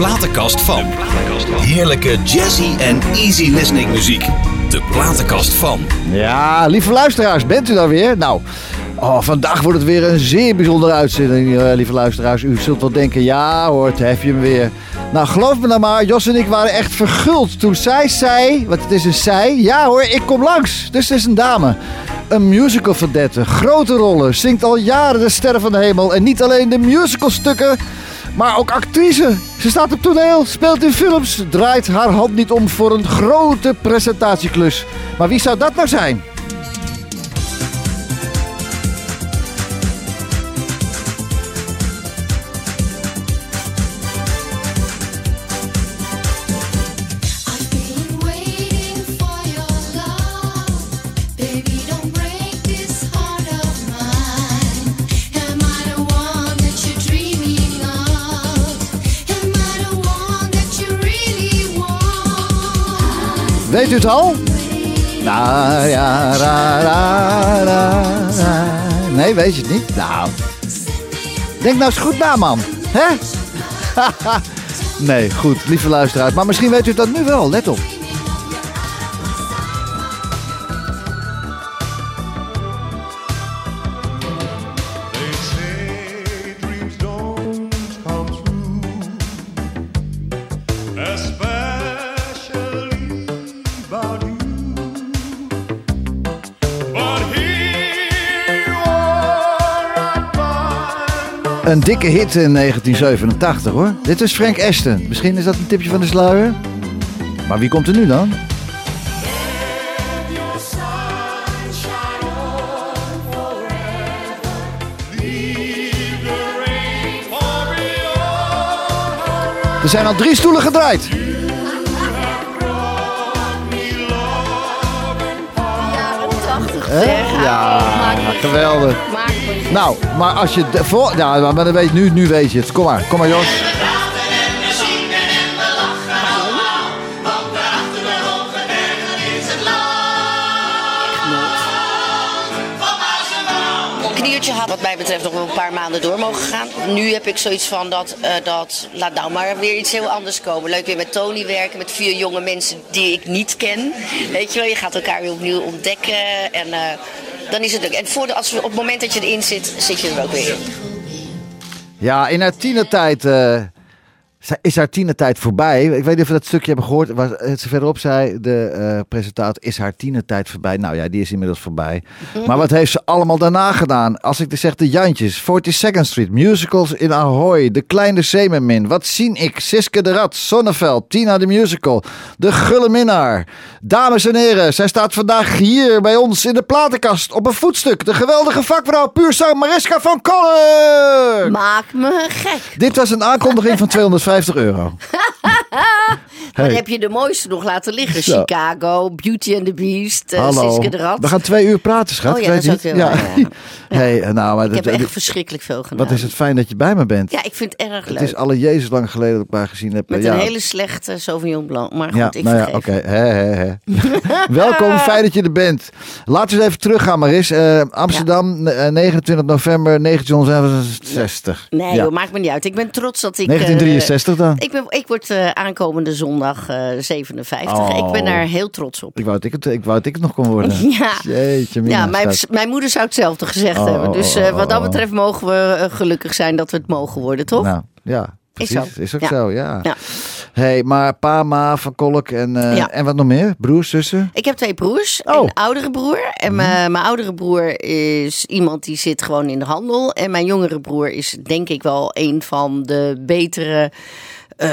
platenkast van. Heerlijke jazzy en easy listening muziek. De platenkast van. Ja, lieve luisteraars, bent u daar weer? Nou, oh, vandaag wordt het weer een zeer bijzondere uitzending, eh, lieve luisteraars. U zult wel denken, ja hoor, heb je hem weer. Nou, geloof me nou maar, Jos en ik waren echt verguld toen zij zei, want het is een zij, ja hoor, ik kom langs. Dus het is een dame. Een musical verdette, grote rollen, zingt al jaren de sterren van de hemel. En niet alleen de musicalstukken, maar ook actrice. Ze staat op toneel, speelt in films, draait haar hand niet om voor een grote presentatieklus. Maar wie zou dat nou zijn? Weet u het al? Ja. Nee, weet je het niet? Nou, denk nou eens goed na, man. Hè? nee, goed, lieve luisteraars. Maar misschien weet u dat nu wel, let op. Een dikke hit in 1987, hoor. Dit is Frank Ashton. Misschien is dat een tipje van de sluier. Maar wie komt er nu dan? Er zijn al drie stoelen gedraaid. Hè? Ja, geweldig. Nou, maar als je... de- Voor, ja, maar dan weet, nu, nu weet je het. Kom maar, kom maar Jos. kniertje had wat mij betreft nog wel een paar maanden door mogen gaan. Nu heb ik zoiets van dat, eh, dat laat nou maar weer iets heel anders komen. Leuk weer met Tony werken, met vier jonge mensen die ik niet ken. Weet je wel, je gaat elkaar weer opnieuw ontdekken en eh, dan is het leuk. En voor de, als op het moment dat je erin zit, zit je er ook weer in. Ja, in haar tienertijd eh, is haar tienertijd voorbij. Ik weet niet of we dat stukje hebben gehoord. Waar ze verderop zei, de presentator, is haar tienertijd voorbij? Nou ja, die is inmiddels voorbij. Maar wat heeft ze allemaal daarna gedaan? Als ik dus zeg de Jantjes, 42nd Street, musicals in Ahoy, De Kleine Zeemermin, Wat zien ik? Siske de Rat, Sonneveld, Tina de Musical, De Gulle Minnaar. Dames en heren, zij staat vandaag hier bij ons in de platenkast op een voetstuk. De geweldige vakvrouw, puurzang Mariska van Kollen. Maak me gek. Dit was een aankondiging van 250 50 euro. Dan heb je de mooiste nog laten liggen. Chicago, Beauty and the Beast, uh, Hallo. De We gaan twee uur praten, schat. Oh ja, dat is heel ja. Hey, eh, nou, maar ik heb echt verschrikkelijk veel gedaan. Wat is het fijn dat je bij me bent. Ja, ik vind het erg leuk. Het is alle Jezus lang geleden dat ik haar gezien heb. Met eh, een hele slechte Sauvignon Blanc. Maar goed, ik nou ja, oké. Welkom, fijn dat je er bent. Laten we eens even teruggaan, Maris. Uh, Amsterdam, 29 november 1967. Nee, joh, maakt me niet uit. Ik ben trots dat ik... 1963. Ik, ben, ik word eh, aankomende zondag eh, 57. Ik ben oh. daar heel trots op. Ik wou dat ik het, ik wou dat ik het nog kon worden. Ja, ja mijn, mijn, moeder zou hetzelfde gezegd hebben. Oh, dus eh, oh, wat dat betreft mogen we gelukkig zijn dat we het mogen worden, toch? Nou, ja, precies. Is, ook, zo, ja. ja. Hey, maar pa, ma, van Kolk en, eh, Ja. en wat nog meer? Broers, zussen? Ik heb twee broers. Oh. Mhm. Een oudere broer. En mijn, mijn oudere broer is iemand die zit gewoon in de handel. En mijn jongere broer is denk ik wel een van de betere... eh,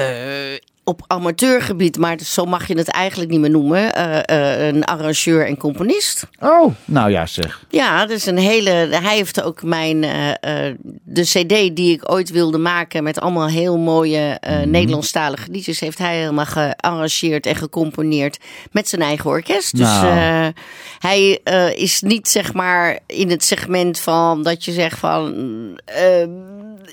op amateurgebied, maar zo mag je het eigenlijk niet meer noemen. eh, eh, een arrangeur en componist. Oh, nou ja zeg. Ja, dat is een hele. Hij heeft ook mijn. eh, de CD die ik ooit wilde maken. met allemaal heel mooie eh Nederlandstalige liedjes. heeft hij helemaal gearrangeerd en gecomponeerd. met zijn eigen orkest. Dus Nou. hij is niet zeg maar in het segment van dat je zegt van.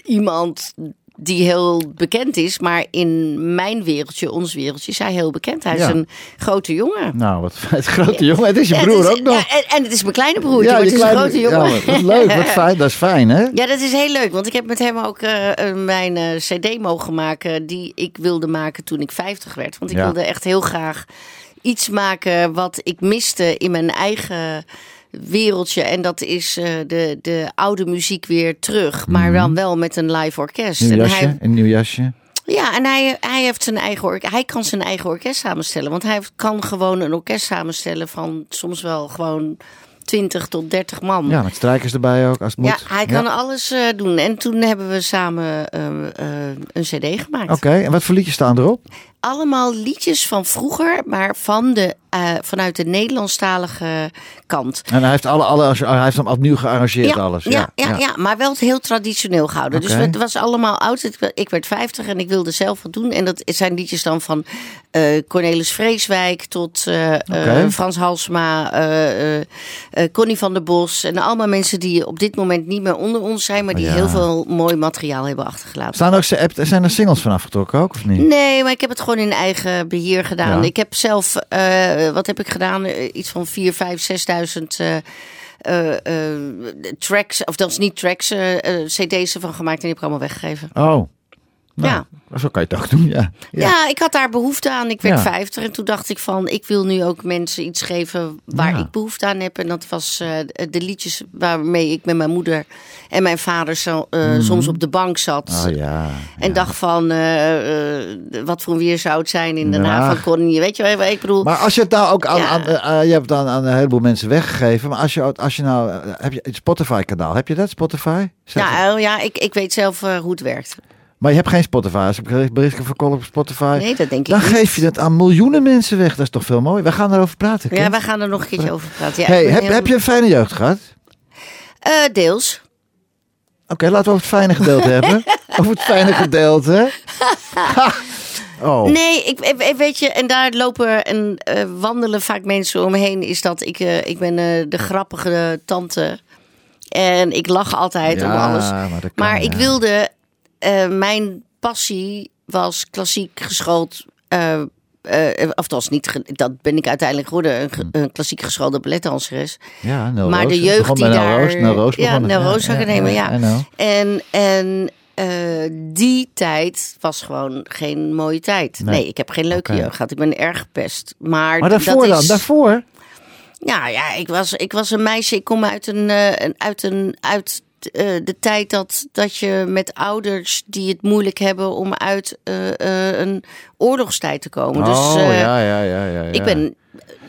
iemand die heel bekend is. Maar in mijn wereldje, ons wereldje, is hij heel bekend. Hij is een grote jongen. Nou, wat het grote jongen. Het is je broer is- ook nog. Ja, en, en het is mijn kleine broertje, Ja, maar het is kleine- een grote jongen. Ja, wat leuk, wat fijn. Dat is fijn, hè? Ja, dat is heel leuk. Want ik heb met hem ook eh, mijn eh, cd mogen maken die ik wilde maken toen ik 50 werd. Want ik wilde echt heel graag iets maken wat ik miste in mijn eigen wereldje. En dat is eh, de, de oude muziek weer terug. Maar dan wel met een live orkest. Nieuw En jasje, hij, een nieuw jasje. ja, en hij, hij heeft zijn eigen orkest. Hij kan zijn eigen orkest samenstellen. Want hij kan gewoon een orkest samenstellen van soms wel gewoon 20 tot 30 man. Ja, met strijkers erbij ook, als het moet. Ja, hij kan alles eh, doen. En toen hebben we samen eh, een cd gemaakt. Oké, en wat voor liedjes staan erop? Allemaal liedjes van vroeger, maar van de, eh, vanuit de Nederlandstalige kant. En hij heeft, alle, alle, hij heeft hem opnieuw gearrangeerd, alles. Ja, ja, ja. maar wel heel traditioneel gehouden. Dus het was allemaal oud. Ik- werd 50 en ik wilde zelf wat doen. En dat zijn liedjes dan van eh, Cornelis Vreeswijk tot eh. Frans Halsma, Connie van der Bos. En allemaal mensen die op dit moment niet meer onder ons zijn, maar die Oh, heel veel mooi materiaal hebben achtergelaten. Staan er ook, zijn er singles van afgetrokken ook, of niet? Nee, maar ik heb het gewoon in eigen beheer gedaan. Ja. Ik heb zelf, eh, wat heb ik gedaan? Eh, Iets van 4, 5, 6.000 eh, eh, eh, tracks, of dat is niet tracks, eh, cd's ervan gemaakt en die heb ik allemaal weggegeven. Oh. Nou, Ja. Zo kan je het ook doen, ja. Ja. ik had daar behoefte aan. Ik werd Ja. 50 en toen dacht ik van, ik wil nu ook mensen iets geven waar Ja. ik behoefte aan heb. En dat was eh, de liedjes waarmee ik met mijn moeder en mijn vader zo, eh, soms op de bank zat. Mhm. Oh ja. En dacht van, eh, wat voor een weer zou het zijn in Den Ja. Haag van Connie. Weet je wat ik bedoel? Maar als je het nou ook aan, Ja. aan, je hebt het aan, een heleboel mensen weggegeven. Maar als je, als je nou, heb je het Spotify kanaal, heb je dat Spotify? Zet het- ja, ja ik, ik weet zelf hoe het werkt. Maar je hebt geen Spotify. Als ik berichten van op Spotify. Nee, dat denk ik dan niet. geef je het aan miljoenen mensen weg. Dat is toch veel mooi. We gaan erover praten. Ja, wij gaan er nog een keertje over praten. Ja, hey, heb, heel- heb je een fijne jeugd gehad? Eh, deels. Oké, laten we over het fijne gedeelte hebben. Over het fijne gedeelte. Oh. Nee, ik, ik- weet je, en daar lopen en eh, wandelen vaak mensen omheen. Is dat ik, eh, ik ben de grappige tante. En ik lach altijd om alles. maar dat kan, Maar ik wilde, eh, mijn passie was klassiek geschoold. eh eh, of niet, dat ben ik uiteindelijk geworden, een, een klassiek geschoolde balletdanseres. Ja, Nel maar Roos. de jeugd die daar... Roos, Nel Roos ja. Nel Roos Academie, ja. Know. En, en die tijd was gewoon geen mooie tijd. Nee. Nee, ik heb geen leuke jeugd gehad. Ik ben erg gepest. Maar, Maar daarvoor dat dan? Daarvoor? Ja, ja ik, was, ik was een meisje. Ik kom uit, een, een, uit, een, uit eh, de tijd dat, dat je met ouders die het moeilijk hebben om uit eh, eh, een oorlogstijd te komen. dus oh, ja, ja, ja, ja, ja. ik ben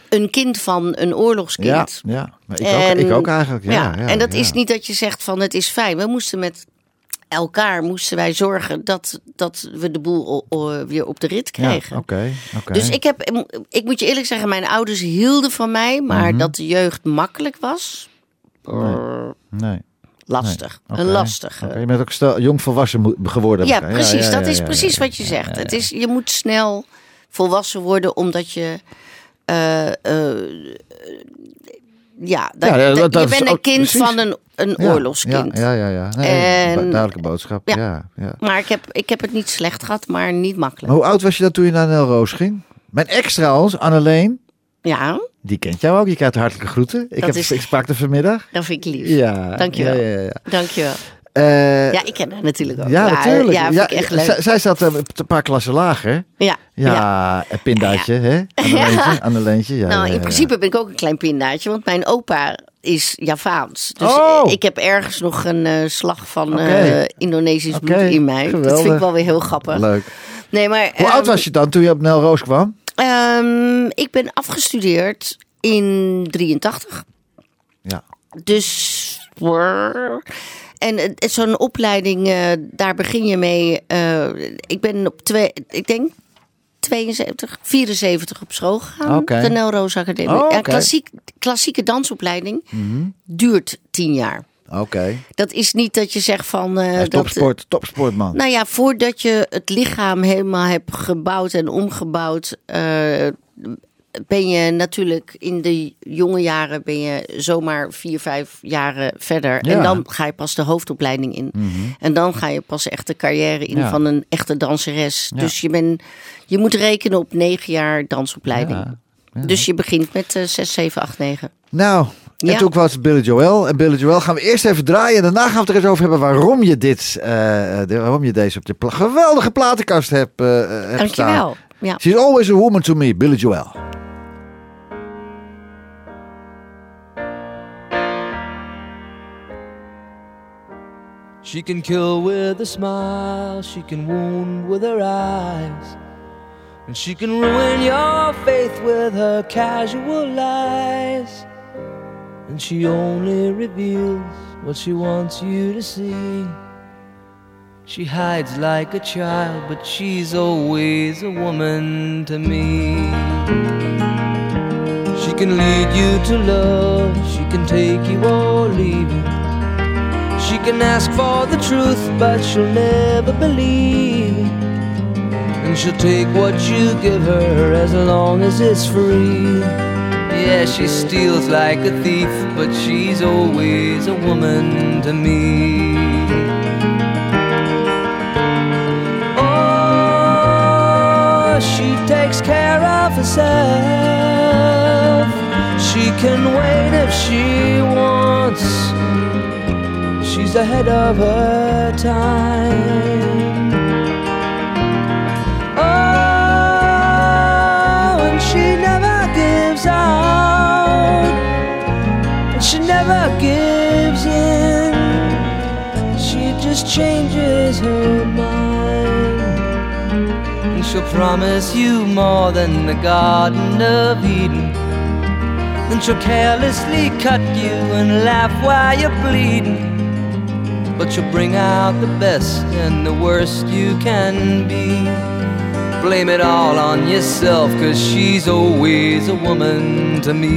een kind van een Ja, oorlogskind. ja. Maar ik, ook, ik ook eigenlijk. Ja, Ja, ja, en dat ja. is niet dat je zegt van het is fijn. We moesten met elkaar moesten wij zorgen dat, dat we de boel weer op de rit Ja, kregen. Oké, oké. Dus ik heb, ik moet je eerlijk zeggen, mijn ouders hielden van mij, maar Mhm. dat de jeugd makkelijk was, Nee. Lastig. Een lastige. Je bent ook stel, jong volwassen geworden. Ja, precies. ja, dat ja, is ja, precies ja, wat je ja, zegt. ja, ja. Het is, je moet snel volwassen worden omdat je. eh, eh, ja, dat, Ja, ja, dat- dat- dat je bent een kind precies. van een, een Ja, oorlogskind. Ja, ja, ja. Nee, En- duidelijke boodschap. Ja. Ja. Ja, Maar ik heb, ik heb het niet slecht gehad, maar niet makkelijk. Maar hoe oud was je dat toen je naar Nel Roos ging? Mijn ex trouwens, Anneleen, Ja, die kent jou ook. Je krijgt hartelijke groeten. Ik, heb, is- ik sprak er vanmiddag. dat vind ik lief. Ja. Dankjewel. Ja, ja, ja. Dankjewel. Eh, Ja, ik ken haar natuurlijk ook. ja, natuurlijk. Ja, vind ik echt leuk. Zij, zat eh, een paar klassen lager. Ja, Ja, ja. een pindaatje, hè? Anneleentje, Anneleentje. Ja, nou, ja, in ja, principe ben ik ook een klein pindaatje, want mijn opa is Javaans. Dus Oh. ik heb ergens nog een eh, slag van eh, Indonesisch bloed Oké, in mij. Dat vind ik wel weer heel grappig. Leuk. Nee, maar, Hoe oud was je dan toen je op Nel Roos kwam? Ehm, ik ben afgestudeerd in 83. Ja. Dus. En zo'n opleiding, eh, daar begin je mee. eh, ik ben op twee, ik denk 72, 74 op school gegaan. Oké. De Nel Roos Academie. Oh, Ja, oké. Mhm. klassiek, klassieke dansopleiding duurt tien jaar. Oké. Dat is niet dat je zegt van. eh, dat, topsport, topsportman. nou ja, voordat je het lichaam helemaal hebt gebouwd en omgebouwd, eh, ben je natuurlijk in de jonge jaren ben je zomaar vier, vijf jaren verder. Ja. Mhm. En dan ga je pas de hoofdopleiding in. En dan ga je pas echt de carrière in Ja. van een echte danseres. Ja. Dus je, ben, je moet rekenen op negen jaar dansopleiding. Dus je begint met eh, zes, zeven, acht, negen. Nou, en Ja. toen was het Billy Joel. En Billy Joel gaan we eerst even draaien. En daarna gaan we het er eens over hebben waarom je dit, eh, de- waarom je deze op je pla- geweldige platenkast hebt, eh, eh, hebt staan. Dankjewel. Ja. She's always a woman to me, Billy Joel. She can kill with a smile, she can wound with her eyes, and she can ruin your faith with her casual lies. And she only reveals what she wants you to see. She hides like a child, but she's always a woman to me. She can lead you to love, she can take you or leave you. She can ask for the truth, but she'll never believe. And she'll take what you give her as long as it's free. Yeah, she steals like a thief, but she's always a woman to me. Oh, she takes care of herself. She can wait if she wants. She's ahead of her time. Out. And she never gives in. She just changes her mind. And she'll promise you more than the Garden of Eden. Then she'll carelessly cut you and laugh while you're bleeding. But you'll bring out the best and the worst you can be. Blame it all on yourself, cause she's always a woman to me.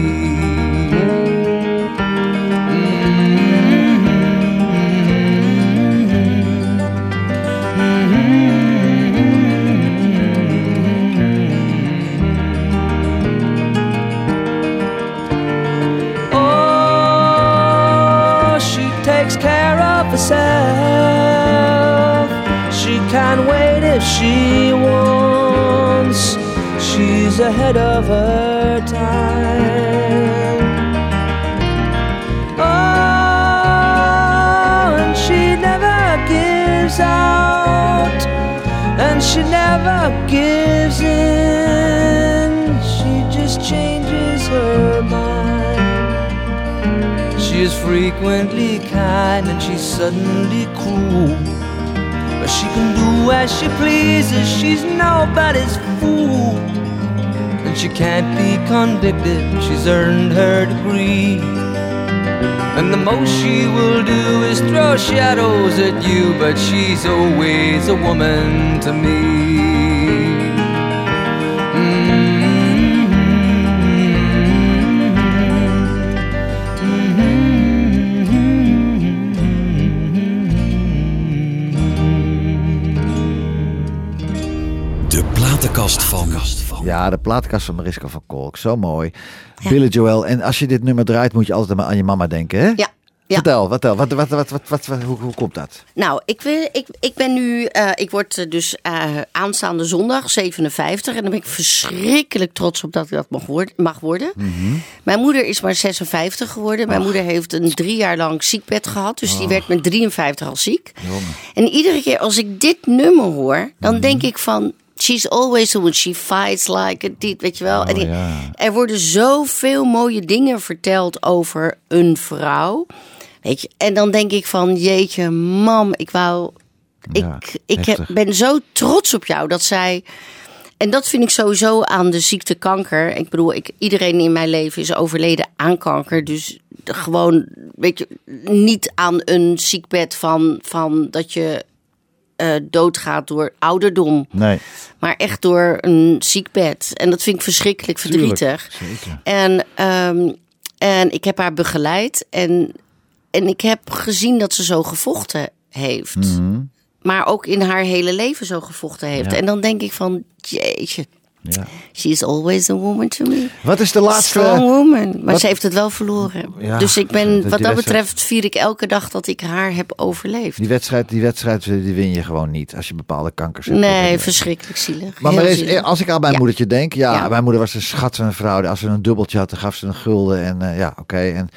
Mm-hmm. Oh, she takes care of herself. She can wait if she. Ahead of her time. Oh, and she never gives out, and she never gives in. She just changes her mind. She is frequently kind and she's suddenly cruel. But she can do as she pleases, she's nobody's fool. She can't be convicted, she's earned her degree. And the most she will do is throw shadows at you, but she's always a woman to me. De platenkast van. Ja, de plaatkast van Mariska van Kolk. Zo mooi. Billy Joel. En als je dit nummer draait, moet je altijd aan je mama denken, hè? Ja. ja. Vertel, vertel. Wat, wat, wat, wat, wat, wat- hoe, hoe komt dat? Nou, ik, wil, ik, ik ben nu, eh, ik word eh, dus eh, aanstaande zondag 57 en dan ben ik verschrikkelijk trots op dat ik dat mag worden. Mag worden. Mijn moeder is maar 56 geworden. Mijn moeder heeft een drie jaar lang ziekbed gehad, dus die werd met 53 al ziek. En iedere keer als ik dit nummer hoor, dan denk ik van. She's always the one. She fights like a dit, weet je wel. en die- ja. Er worden zoveel mooie dingen verteld over een vrouw. Weet je, en dan denk ik van, jeetje, mam, ik wou. Ja, ik ik heb, ben zo trots op jou dat zij. En dat vind ik sowieso aan de ziekte kanker. Ik bedoel, ik, iedereen in mijn leven is overleden aan kanker. Dus gewoon, weet je, niet aan een ziekbed van, van dat je eh, doodgaat door ouderdom. Nee. Maar echt door een ziekbed. En dat vind ik verschrikkelijk verdrietig. zeker. En, ehm, en ik heb haar begeleid. En, en ik heb gezien dat ze zo gevochten heeft. Maar ook in haar hele leven zo gevochten heeft. Ja. En dan denk ik van, jeetje, Ja. She is always a woman to me. Wat is de laatste... Strong woman. Maar wat- ze heeft het wel verloren. Ja, dus ik ben, wat dat wedstrijd- betreft, vier ik elke dag dat ik haar heb overleefd. Die wedstrijd, die wedstrijd die win je gewoon niet als je bepaalde kankers hebt. Nee, verschrikkelijk zielig. Maar, maar zielig. als ik aan mijn Ja. moedertje denk, ja, mijn moeder was een schat van een vrouw. Als ze een dubbeltje had, dan gaf ze een gulden. En eh, ja, oké. En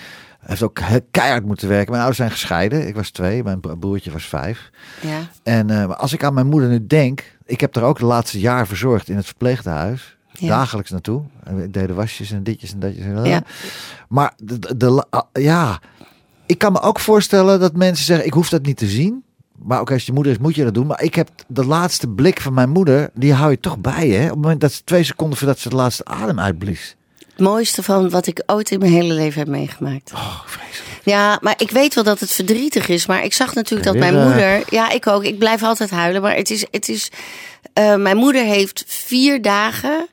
heeft ook keihard moeten werken. Mijn ouders zijn gescheiden. Ik was twee, mijn bro- broertje was vijf. Ja. En eh, maar als ik aan mijn moeder nu denk, ik heb er ook de laatste jaar verzorgd in het verpleeghuis. Ja. Dagelijks naartoe. En Ik deed de wasjes en ditjes en datjes. En Ja. Maar de, de, ah, ja, ik kan me ook voorstellen dat mensen zeggen, ik hoef dat niet te zien. Maar ook als je moeder is, moet je dat doen. Maar ik heb de laatste blik van mijn moeder, die hou je toch bij, hè? Op het moment dat ze twee seconden voordat ze de laatste adem uitblies. Het mooiste van wat ik ooit in mijn hele leven heb meegemaakt. Oh, vreselijk. Ja, maar ik weet wel dat het verdrietig is. Maar ik zag natuurlijk dat mijn moeder... Ja, ik ook. Ik blijf altijd huilen. Maar het is... Het is eh, mijn moeder heeft vier dagen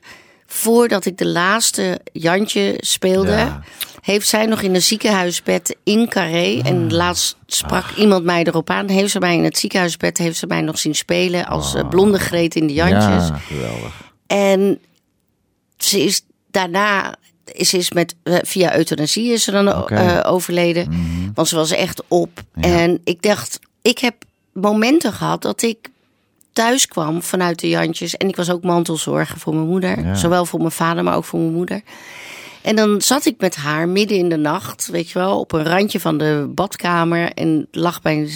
voordat ik de laatste Jantje speelde... Ja. heeft zij nog in een ziekenhuisbed in Carré... Ah. en laatst sprak iemand mij erop aan... heeft ze mij in het ziekenhuisbed heeft ze mij nog zien spelen... als eh, blonde greet in de Jantjes. Ja, geweldig. En ze is daarna ze is met, eh, via euthanasie is ze dan eh, overleden. Want ze was echt op. En ik dacht, ik heb momenten gehad dat ik thuis kwam vanuit de Jantjes. En ik was ook mantelzorger voor mijn moeder. Ja. Zowel voor mijn vader, maar ook voor mijn moeder. En dan zat ik met haar midden in de nacht, weet je wel, op een randje van de badkamer. En lag mijn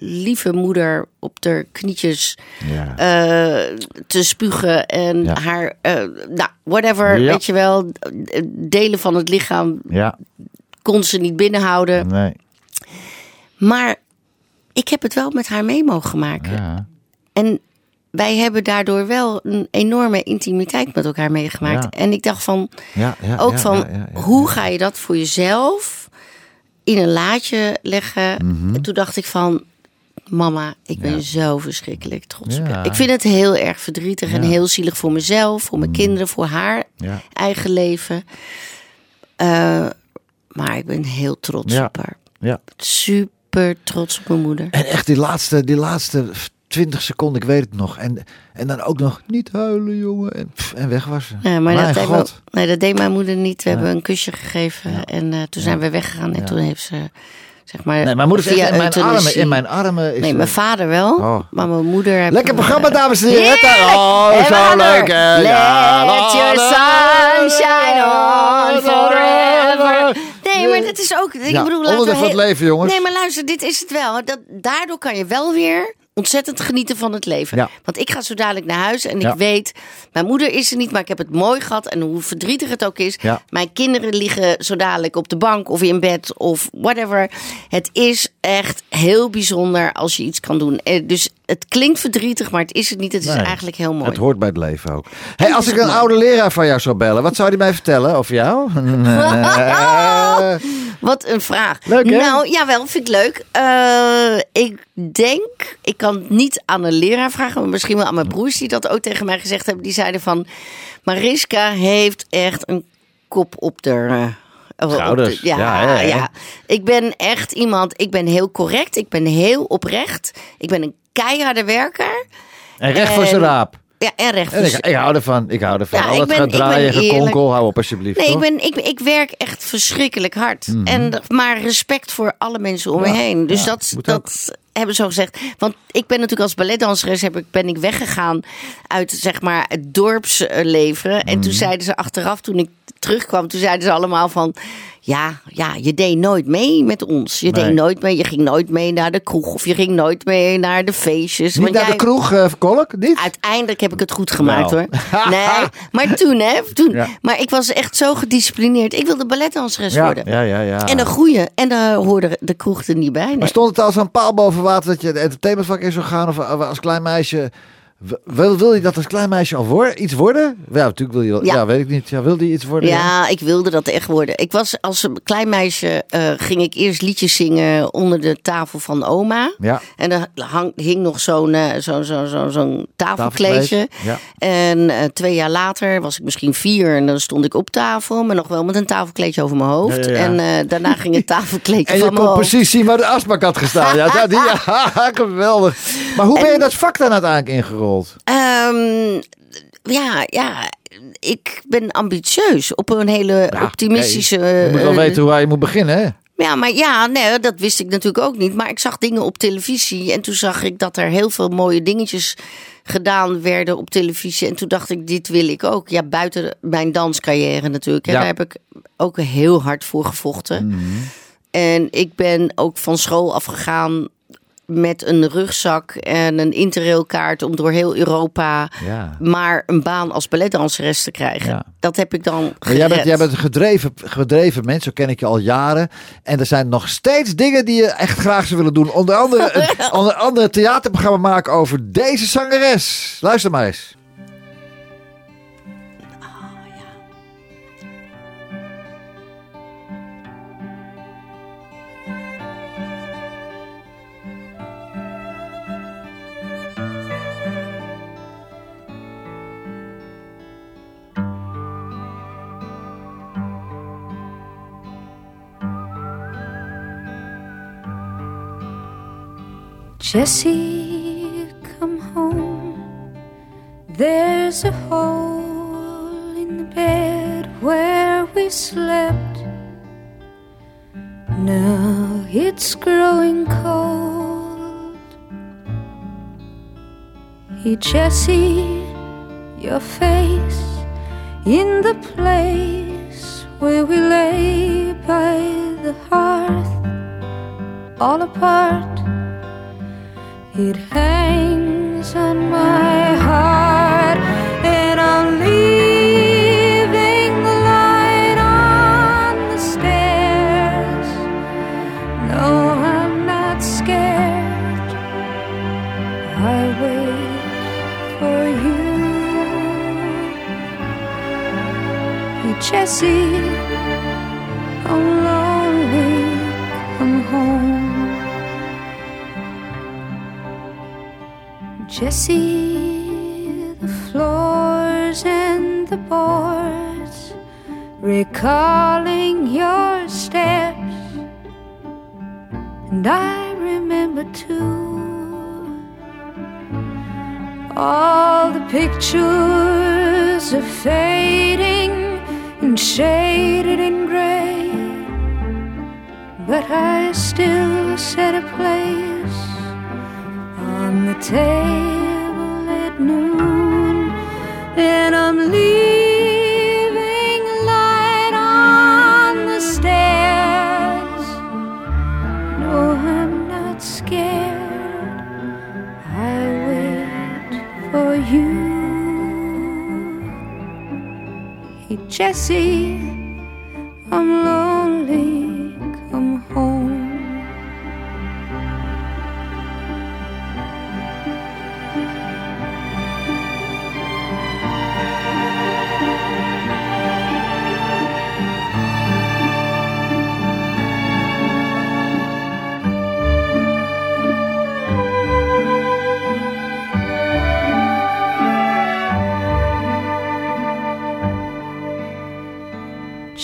lieve moeder op de knietjes Ja. eh, te spugen en Ja. haar, eh, nou, whatever, Ja. weet je wel, delen van het lichaam ja, kon ze niet binnenhouden. nee. Maar ik heb het wel met haar mee mogen maken. Ja. En wij hebben daardoor wel een enorme intimiteit met elkaar meegemaakt. Ja. En ik dacht van, Ja, ja, ook van, hoe ga je dat voor jezelf in een laadje leggen? Mhm. En toen dacht ik van, mama, ik ben zo verschrikkelijk trots op je. Ik vind het heel erg verdrietig en heel zielig voor mezelf, voor mijn kinderen, voor haar eigen leven. Eh, maar ik ben heel trots op haar. Ja. Super trots op mijn moeder. En echt die laatste, die laatste 20 seconden, ik weet het nog. En, en dan ook nog niet huilen, jongen. En, pff, en weg was ze. Ja, maar Mijn dat deed, mijn, nee, dat deed mijn moeder niet. We hebben een kusje gegeven en eh, toen zijn we weggegaan. En Ja. toen heeft ze, zeg maar, Nee, mijn moeder is via in mijn euthanasie- armen. In mijn armen is Nee, mijn vader wel, Oh. maar mijn moeder... heb- Lekker programma, dames en heren. Heerlijk! Oh, zo leuk? Ja, Let your sunshine on forever. Nee, maar dat is ook... Ik Ja, bedoel, laten onderdeel we van het heel- leven, jongens. Nee, maar luister, dit is het wel. Dat, daardoor kan je wel weer ontzettend genieten van het leven. Ja. Want ik ga zo dadelijk naar huis en Ja. ik weet... Mijn moeder is er niet, maar ik heb het mooi gehad. En hoe verdrietig het ook is. Ja. Mijn kinderen liggen zo dadelijk op de bank of in bed of whatever. Het is echt heel bijzonder als je iets kan doen. Eh, Dus het klinkt verdrietig, maar het is het niet. Het is Nee, eigenlijk heel mooi. Het hoort bij het leven ook. Hey, als ik een oude leraar van jou zou bellen, wat zou die mij vertellen over jou? Wat een vraag. Leuk, hè? Nou, jawel, vind ik leuk. Eh, ik denk, ik kan het niet aan een leraar vragen, maar misschien wel aan mijn broers die dat ook tegen mij gezegd hebben. Die zeiden van, Mariska heeft echt een kop op de... eh, op de- Schouders. ja, Ja, ja. Ik ben echt iemand, ik ben heel correct, ik ben heel oprecht. Ik ben een keiharde werker. en recht voor zijn raap. Ja, en recht. En ik, ik hou ervan. Ik hou ervan. Ja, Al dat gaat draaien, gekonkel, hou op alsjeblieft. Nee, ik, ben, ik, ik werk echt verschrikkelijk hard. En, maar respect voor alle mensen om me Mhm. Ja, heen. Dus ja, dat, dat hebben ze zo gezegd. Want ik ben natuurlijk als balletdanseres heb ik, ben ik weggegaan uit zeg maar, het dorpsleven. En Mhm. toen zeiden ze achteraf, toen ik terugkwam, toen zeiden ze allemaal van... Ja, ja, je deed nooit mee met ons. Je Nee. deed nooit mee. Je ging nooit mee naar de kroeg. Of je ging nooit mee naar de feestjes. Niet Want naar de kroeg, eh Kolk? Niet? Uiteindelijk heb ik het goed gemaakt Nou. hoor. Nee, maar toen hè. Toen. Ja. Maar ik was echt zo gedisciplineerd. Ik wilde balletdanseres ja, worden. ja, ja, ja. En een goeie. En daar hoorde de kroeg er niet bij. nee. Maar stond het als een paal boven water dat je het entertainmentvak in zou gaan? Of als klein meisje... Wil, wil je dat als klein meisje al worden, iets worden? Ja, natuurlijk wil je wel. Ja. Ja. weet ik niet. Ja, wilde je iets worden? Ja, ik wilde dat echt worden. Ik was als een klein meisje eh, ging ik eerst liedjes zingen onder de tafel van oma. Ja. En er hang, hing nog zo'n eh, zo, zo, zo, zo'n tafelkleedje. Ja. En eh, twee jaar later was ik misschien vier en dan stond ik op tafel, maar nog wel met een tafelkleedje over mijn hoofd. En eh, daarna ging het tafelkleedje En je van mijn kon precies zien waar de asbak had gestaan. Ja, ja, die, geweldig. Maar hoe ben je dat vak dan uiteindelijk ingerold? Ehm, ja, ja, ik ben ambitieus op een hele optimistische. Oké, Je moet wel eh, weten hoe hij moet beginnen, hè? Ja, maar ja, nee, dat wist ik natuurlijk ook niet. Maar ik zag dingen op televisie en toen zag ik dat er heel veel mooie dingetjes gedaan werden op televisie. En toen dacht ik, dit wil ik ook. Ja, buiten mijn danscarrière natuurlijk. hè. Ja. Daar heb ik ook heel hard voor gevochten. En ik ben ook van school afgegaan met een rugzak en een interrailkaart om door heel Europa Ja. maar een baan als balletdanseres te krijgen. Ja. Dat heb ik dan gered. jij bent, jij bent een gedreven, gedreven mens, zo ken ik je al jaren. En er zijn nog steeds dingen die je echt graag zou willen doen. Onder andere een onder andere theaterprogramma maken over deze zangeres. Luister maar eens. Jesse, come home. There's a hole in the bed where we slept. Now it's growing cold. Hey, Jesse, your face in the place where we lay by the hearth, all apart. It hangs on my heart, and I'm leaving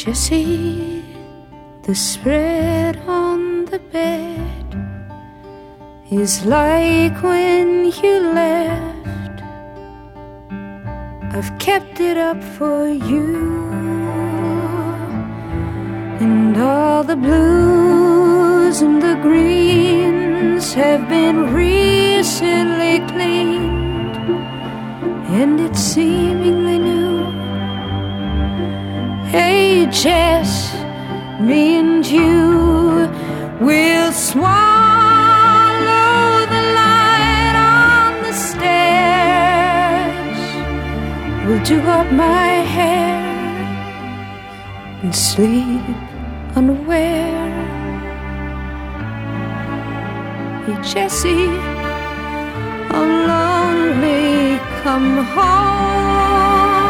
Jesse, the spread on the bed is like when you left. I've kept it up for you, and all the blues and the greens have been recently cleaned, and it's seemingly new. Jess, me and you will swallow the light on the stairs. We'll do up my hair and sleep unaware. Hey, Jesse, I'm lonely. Come home.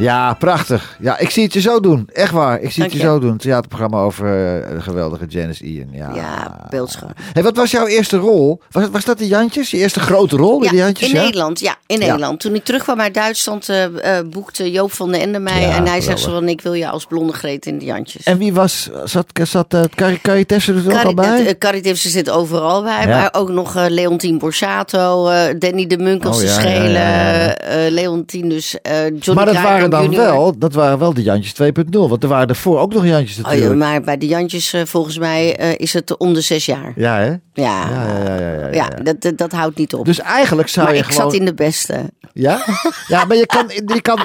Ja, prachtig. Ja, ik zie het je zo doen. Echt waar. Ik zie het je je. zo doen. Theaterprogramma over eh, de geweldige Janice Ian. Ja, Ja, beeldschoon. Hey, wat was jouw eerste rol? Was, was dat de Jantjes? Je eerste grote rol in de Jantjes? in ja? Nederland. Ja, in. Nederland. Toen ik terugkwam uit Duitsland, eh, eh, boekte Joop van den Ende mij. En hij zegt zo van, ik wil je als blonde Greet in de Jantjes. En wie was, zat, zat uh, Carrie er ook al bij? uh, Caritas zit overal bij. Maar ook nog eh, Leontien Borsato, Danny de Munk als Oh, de ja, schelen. Leontien dus, Johnny maar dat Kraaikamp waren dan junior. wel, dat waren wel de Jantjes 2.0. Want er waren ervoor ook nog Jantjes Oh, natuurlijk. ja, maar bij de Jantjes, eh, volgens mij, eh, is het om de zes jaar. ja, hè? Ja, Ja, ja, ja, ja, ja, Ja, ja. dat, dat, dat houdt niet op. Dus eigenlijk zou maar je ik gewoon... zat in de beste. Ja? ja, maar je kan, je kan...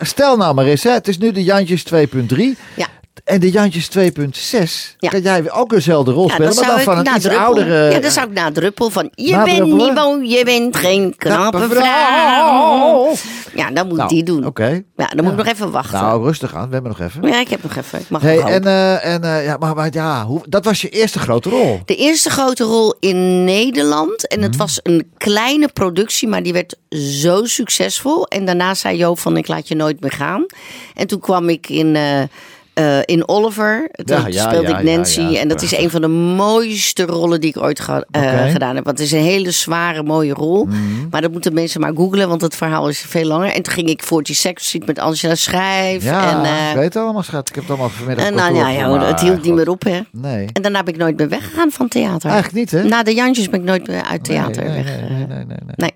Stel nou maar eens, hè, het is nu de Jantjes 2.3. Ja. En de Jantjes 2.6. Ja. Kan jij ook dezelfde rol Ja, spelen, maar dan van een iets oudere... Ja, dan zou ik nadruppel van... Je bent niet mooi, je bent geen knappe vrouw. Ja, dan moet Nou, die doen. Oké. Ja, dan moet ik nog even wachten. Nou, rustig aan. We hebben nog even. ja, ik heb nog even. Ik mag Hey, en, eh, en eh, ja, maar, maar ja, hoe, dat was je eerste grote rol. De eerste grote rol in Nederland. En Mhm. het was een kleine productie, maar die werd zo succesvol. En daarna zei Joop van, ik laat je nooit meer gaan. En toen kwam ik in... eh, eh, in Oliver, Ja, ja, speelde ja, ik Nancy. ja, en dat is een van de mooiste rollen die ik ooit ge- eh, gedaan heb. Want het is een hele zware, mooie rol. Mhm. Maar dat moeten mensen maar googlen, want het verhaal is veel langer. En toen ging ik 40 Seconds Street met Angela Schrijf. Ja, en, eh, ik weet het allemaal, schat. Ik heb het allemaal vanmiddag en nou ja, het hield niet meer op, hè. Nee, En daarna ben ik nooit meer weggegaan van theater. eigenlijk niet, hè? Na de Jantjes ben ik nooit meer uit theater nee, nee, weg. nee, nee, nee, nee, nee. Nee.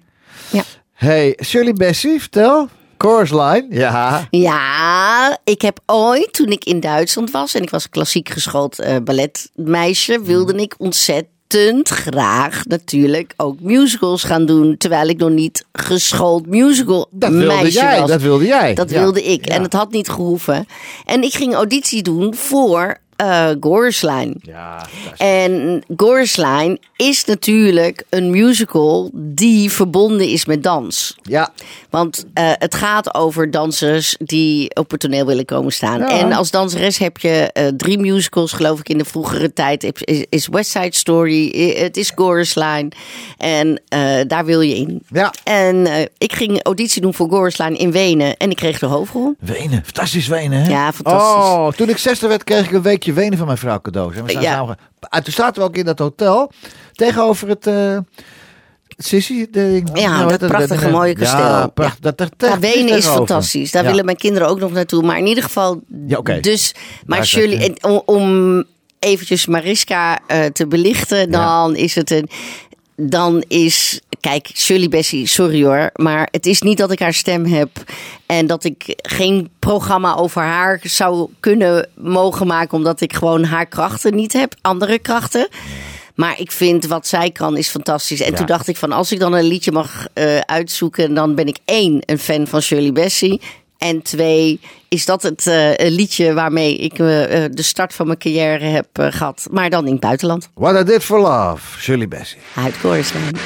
Ja. Hey, Shirley Bessie, vertel. Chorus line. Ja. ja, ik heb ooit, toen ik in Duitsland was en ik was een klassiek geschoold eh, balletmeisje, wilde ik ontzettend graag natuurlijk ook musicals gaan doen. Terwijl ik nog niet geschoold musical Dat wilde meisje jij, was. dat wilde jij. Dat Ja. wilde ik. Ja. En het had niet gehoeven. En ik ging auditie doen voor eh Goreslijn. Ja, En Goreslijn is natuurlijk een musical die verbonden is met dans. ja. Want eh, het gaat over dansers die op het toneel willen komen staan. Ja. En als danseres heb je eh, drie musicals, geloof ik, in de vroegere tijd. Is, West Side Story, het is Goreslijn. En daar wil je in. Ja. En ik ging auditie doen voor Goreslijn in Wenen. En ik kreeg de hoofdrol. Wenen, fantastisch Wenen, hè? Ja, fantastisch. Oh, toen ik zesde werd, kreeg ik een weekje Wenen van mijn vrouw cadeau. En we zijn Ja. samen ge- Ah, toen zaten we ook in dat hotel tegenover het... eh Sissy, de, Ja, hoe heet dat prachtige mooie kasteel. Ja. Dat, dat, dat Wenen is fantastisch. Daar Ja. willen mijn kinderen ook nog naartoe. Maar in ieder geval, Ja, oké. dus. Maar Daar Shirley, zit en om, om eventjes Mariska eh, te belichten, dan is het een. Dan is, kijk, Shirley Bessie, sorry hoor, maar het is niet dat ik haar stem heb en dat ik geen programma over haar zou kunnen mogen maken, omdat ik gewoon haar krachten niet heb, andere krachten. Maar ik vind wat zij kan is fantastisch. En Ja. toen dacht ik van als ik dan een liedje mag eh, uitzoeken, dan ben ik één een fan van Shirley Bessie. En twee, is dat het eh, een liedje waarmee ik eh, eh, de start van mijn carrière heb eh, gehad. Maar dan in het buitenland. What I Did For Love, Shirley Bessie. Uit Gorisland.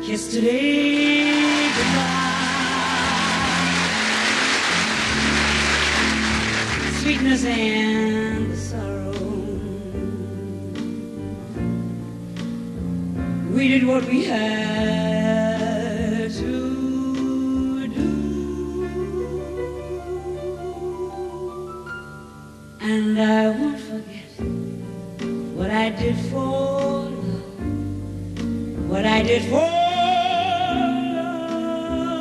Yesterday, goodbye. Sweetness and We did what we had to do. And I won't forget what I did for love. What I did for love.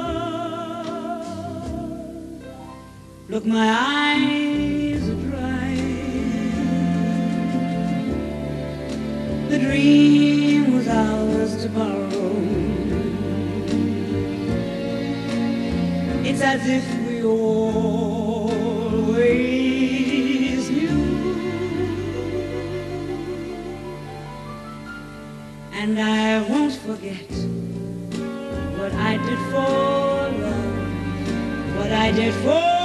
Look, my eyes are dry. The dream ours to borrow. It's as if we always knew. And I won't forget what I did for love, what I did for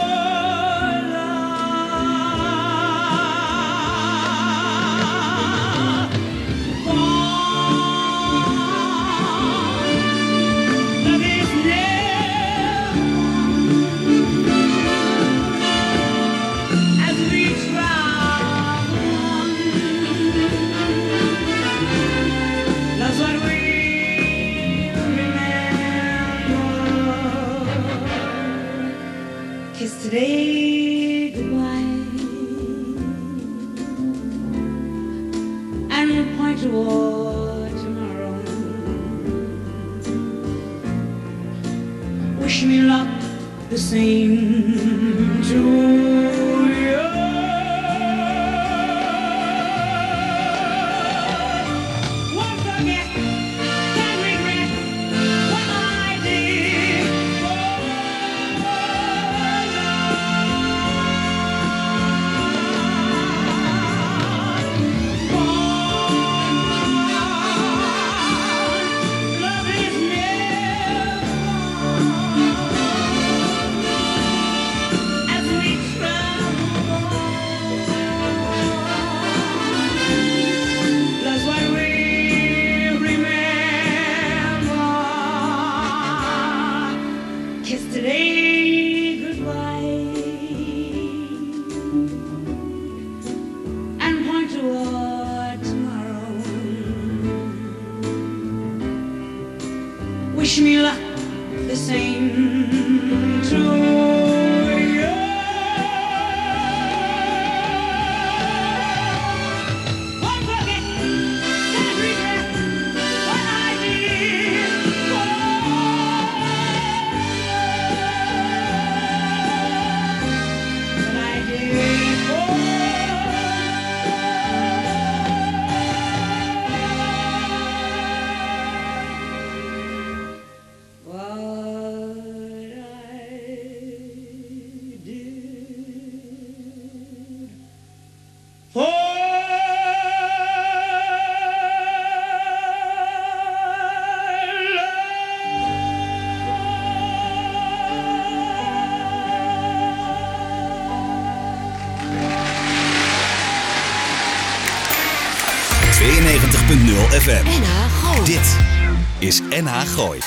NH Gooi.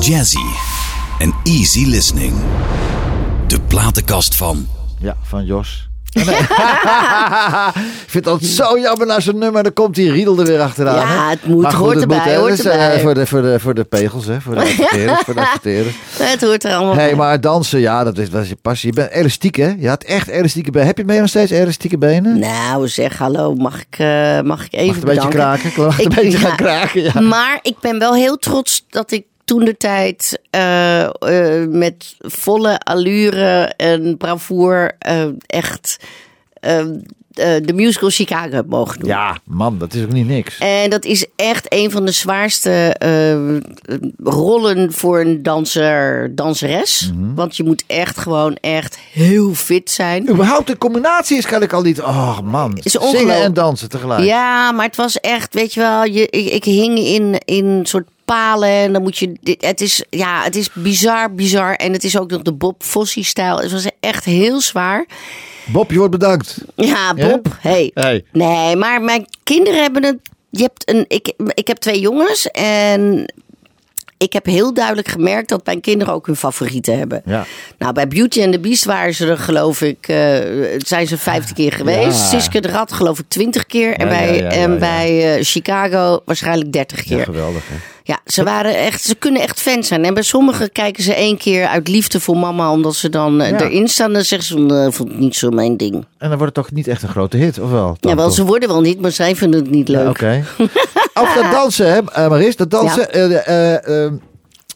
Jazzy en easy listening. De platenkast van Ja, van Jos. ik vind het altijd zo jammer naar zo'n nummer. Dan komt die Riedel er weer achteraan. Ja, het moet, Maar hoort erbij, hoort Dat is, eh, erbij. voor, de, voor, de, voor de pegels, hè. Voor de adverteerders. voor de adverteerders. Het hoort er allemaal Hé, bij. maar dansen, ja, dat is, dat is je passie. Je bent elastiek, hè? Je had echt elastieke benen. Heb je mee nog steeds elastieke benen? Nou, zeg hallo, mag ik, eh, mag ik even Mag het een beetje kraken? Mag het een Ik- beetje ja. gaan kraken, ja. Maar ik ben wel heel trots dat ik toen de tijd eh, met volle allure en bravoure eh, echt de musical Chicago heb mogen doen. Ja, man, dat is ook niet niks. En dat is echt een van de zwaarste eh, rollen voor een danser, danseres. Mhm. Want je moet echt gewoon echt heel fit zijn. Überhaupt de combinatie is kan ik al niet... Oh, man. Is Zingen en dansen tegelijk. Ja, maar het was echt, weet je wel, je, ik, ik hing in, in een soort palen en dan moet je, dit- het is, ja, het is bizar, bizar en het is ook nog de Bob Fosse stijl. Het was echt heel zwaar. Bob, je wordt bedankt. Ja, Bob, hey. Hey. Nee, maar mijn kinderen hebben het, je hebt een, ik, ik heb twee jongens en ik heb heel duidelijk gemerkt dat mijn kinderen ook hun favorieten hebben. Ja. Nou, bij Beauty and the Beast waren ze er geloof ik, eh, zijn ze vijftien keer geweest. Ja. Siske de Rat geloof ik twintig keer. en bij, ja, ja, ja, en ja. bij eh, Chicago waarschijnlijk dertig Ja, keer. geweldig, hè? Ja, ze waren echt, ze kunnen echt fan zijn. En bij sommigen kijken ze één keer uit liefde voor mama, omdat ze dan eh, Ja. erin staan. Dan zeggen ze, "Nee, ik vond het niet zo mijn ding. En dan wordt het toch niet echt een grote hit, of wel? Ja, wel, toch? ze worden wel niet, maar zij vinden het niet leuk. Ja, Oké. Over dat dansen, hè, eh, Maris. Dat dansen. eh, eh, eh,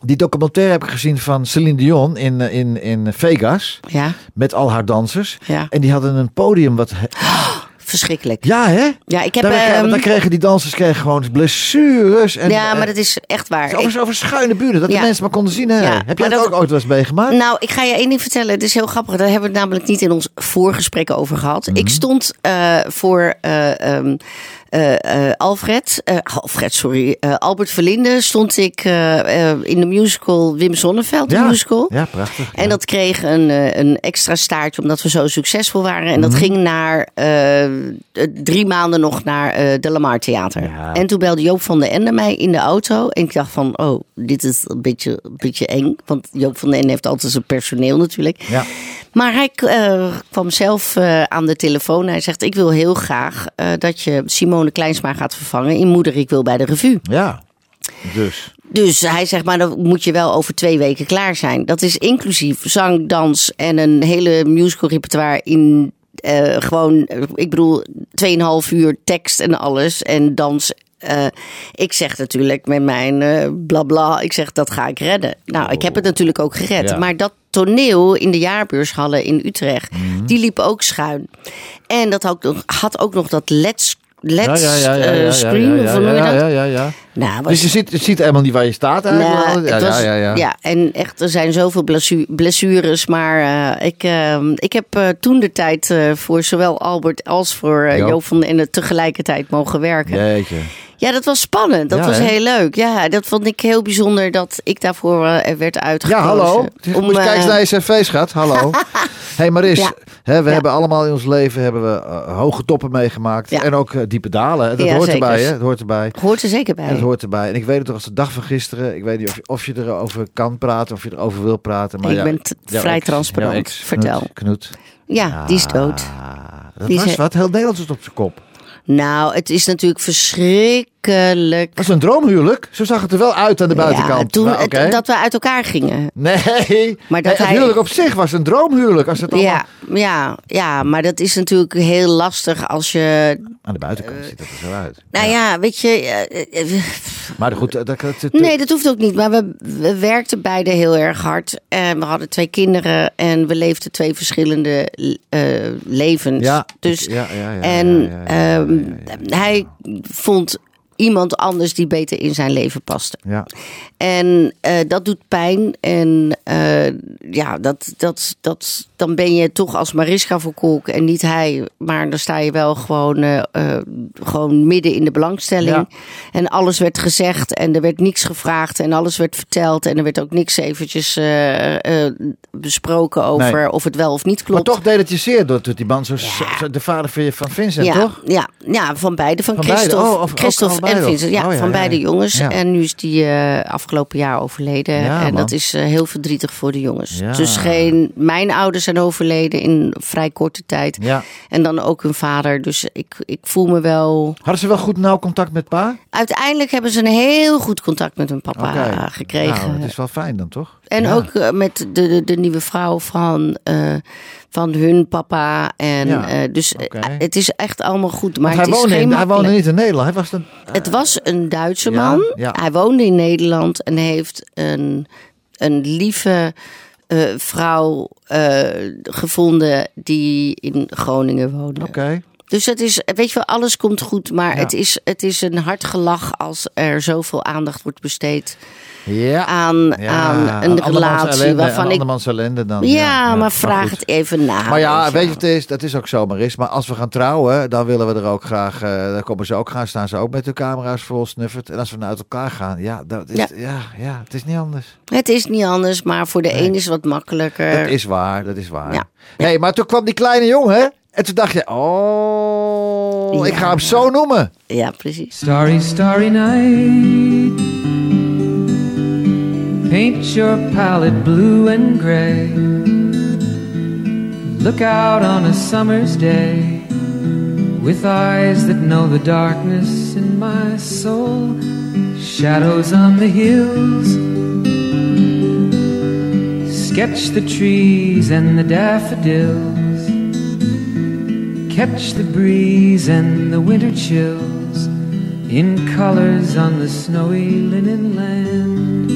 die documentaire heb ik gezien van Celine Dion in, eh, in, in Vegas. Ja, Met al haar dansers. Ja. En die hadden een podium wat... verschrikkelijk. Ja, hè? Ja, ik heb... Daar, ehm, daar kregen die dansers kregen gewoon blessures. En, ja, maar eh, dat is echt waar. over, Ik- over schuine buren, dat Ja. de mensen maar konden zien. Hè? Ja, heb jij maar dat dat- ook ooit wel eens meegemaakt? Nou, ik ga je één ding vertellen. Het is heel grappig. Daar hebben we het namelijk niet in ons voorgesprek over gehad. Mhm. Ik stond eh, voor eh, ehm, eh, eh, Alfred, eh, Alfred, sorry, Albert Verlinde stond ik in de musical Wim Sonneveld de musical. Ja, prachtig. En dat kreeg een, een extra staartje omdat we zo succesvol waren. En dat Mhm. ging naar drie maanden nog naar de Lamar Theater. Ja. En toen belde Joop van den Ende mij in de auto. En ik dacht van, oh, dit is een beetje, een beetje eng. Want Joop van den Ende heeft altijd zijn personeel natuurlijk. Ja. Maar hij eh, kwam zelf eh, aan de telefoon. Hij zegt, ik wil heel graag eh, dat je Simone Kleinsma gaat vervangen in Moeder, ik wil bij de revue. ja. Dus. Dus hij zegt, maar dan moet je wel over twee weken klaar zijn. Dat is inclusief zang, dans en een hele musical repertoire in gewoon, ik bedoel, 2,5 uur tekst en alles en dans. Ik zeg natuurlijk met mijn bla bla, ik zeg dat ga ik redden. Nou, ik heb het natuurlijk ook gered. Ja. Maar dat toneel in de jaarbeurshallen in Utrecht, Mhm. die liep ook schuin. En dat had ook nog, had ook nog dat LED Ja, ja, ja, ja, ja, eh, ja, screen, ja, of hoe noem je ja, dat? ja, ja, ja. Nou, was Dus je ziet, je ziet helemaal niet waar je staat eigenlijk. nou, ja, het was- ja, ja, ja. en echt, er zijn zoveel blessu- blessures. Maar eh, ik, eh, ik heb eh, toen de tijd voor zowel Albert als voor Joop. Joop van den Ende tegelijkertijd mogen werken. Jeetje. Ja, dat was spannend. Dat Ja, was hè? heel leuk. Ja, dat vond ik heel bijzonder dat ik daarvoor eh, werd Ja, uitgekozen. hallo. Om, Moet je kijken eh, naar je cv, schat. Hallo. hey Maris, Ja. hè, we Ja. hebben allemaal in ons leven hebben we, eh, hoge toppen meegemaakt. Ja. En ook diepe dalen. Dat Ja, hoort zeker. erbij, hè? Dat hoort erbij. Hoort er zeker bij. En dat hoort erbij. En ik weet het toch als de dag van gisteren. Ik weet niet of je, of je erover kan praten, of je erover wil praten. Maar Ik ja, ben vrij transparant. Vertel. Knut, Knut. Ja, die is dood. Ah, dat Die is was he- wat. Heel Nederland zit op zijn kop. Nou, het is natuurlijk verschrikkelijk. Dat was een droomhuwelijk. Zo zag het er wel uit aan de buitenkant. Ja, toen Maar dat we uit elkaar gingen. Nee, Maar dat het hij- huwelijk op zich was een droomhuwelijk. Als het allemaal Ja, ja, ja, maar dat is natuurlijk heel lastig als je. aan de buitenkant ziet het er zo uit. Nou ja, weet je. eh, eh, eh, Maar goed, dat, dat, dat- nee, dat hoeft ook niet. Maar we, we werkten beide heel erg hard. En we hadden twee kinderen en we leefden twee verschillende eh, levens. Ja, dus, ja, ja, ja, en ehm, hij vond iemand anders die beter in zijn leven paste. ja. En eh, dat doet pijn. En eh, ja, dat, dat, dat, dan ben je toch als Mariska voor Kolk en niet hij. Maar dan sta je wel gewoon, eh, gewoon midden in de belangstelling. Ja. En alles werd gezegd en er werd niks gevraagd en alles werd verteld. En er werd ook niks eventjes besproken over Nee. of het wel of niet Maar klopt. toch deed het je zeer door dat die man zo, zo- de vader van, Vincent, ja, toch? Ja, ja, van beide. Van, Van beide? Oh, of ook Christophe allebei en nog? Vincent. Ja, Oh, ja, van ja, beide ja. jongens. Ja. En nu is die eh, afgelopen jaar overleden. Ja, en man. dat is eh, heel verdrietig voor de jongens. Ja. Dus geen, mijn ouders zijn overleden in vrij korte tijd. Ja. En dan ook hun vader. Dus ik, ik voel me wel... Hadden ze wel goed nauw contact met pa? Uiteindelijk hebben ze een heel goed contact met hun papa gekregen. Nou, dat is wel fijn dan, toch? En Ja. ook eh, met de, de, de nieuwe vrouw van, eh, van hun papa. En, Ja, eh, dus het is echt allemaal goed. Maar hij, woonde geen in, hij woonde niet in Nederland. Hij was een, Het was een Duitse Ja, man. Hij woonde in Nederland en heeft een, een lieve vrouw gevonden die in Groningen woonde. Oké. Dus het is, weet je wel, alles komt goed. Maar het, is, het is een hard gelach als er zoveel aandacht wordt besteed Ja. aan, ja. aan een relatie. ellende, waarvan ik. andermans ellende dan. Ja, maar vraag het even na. Maar ja, weet je wat het is? Dat is ook zo, Maris. Maar als we gaan trouwen, dan willen we er ook graag... eh dan komen ze ook gaan, staan ze ook met hun camera's vol snuffert. En als we naar uit elkaar gaan, ja, dat is, ja. Ja. Ja, het is niet anders. Het is niet anders, maar voor de een is het wat makkelijker. Dat is waar, dat is waar. Ja. hey, maar toen kwam die kleine jongen en toen dacht je... Oh, ik ga hem zo noemen. Ja, precies. Starry, starry night. Paint your palette blue and gray. Look out on a summer's day with eyes that know the darkness in my soul. Shadows on the hills. Sketch the trees and the daffodils. Catch the breeze and the winter chills in colors on the snowy linen land.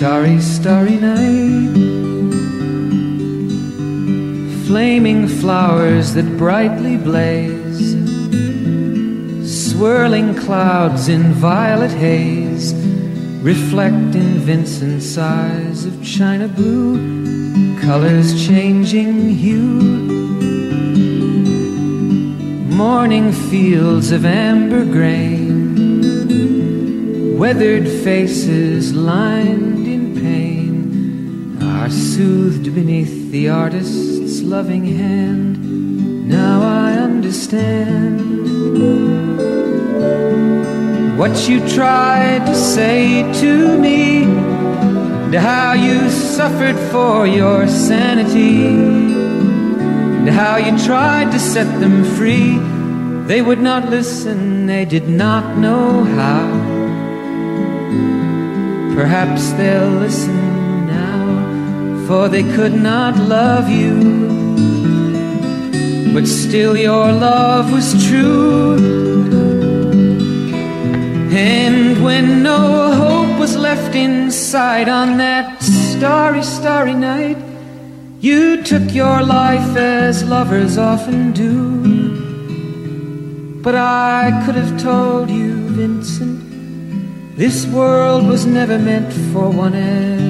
Starry, starry night. Flaming flowers that brightly blaze. Swirling clouds in violet haze. Reflect in Vincent's eyes of china blue. Colors changing hue. Morning fields of amber grain. Weathered faces lined are soothed beneath the artist's loving hand. Now I understand what you tried to say to me, and how you suffered for your sanity, and how you tried to set them free. They would not listen, they did not know how. Perhaps they'll listen for they could not love you. But still, your love was true. And when no hope was left inside on that starry, starry night, you took your life as lovers often do. But I could have told you, Vincent, this world was never meant for one as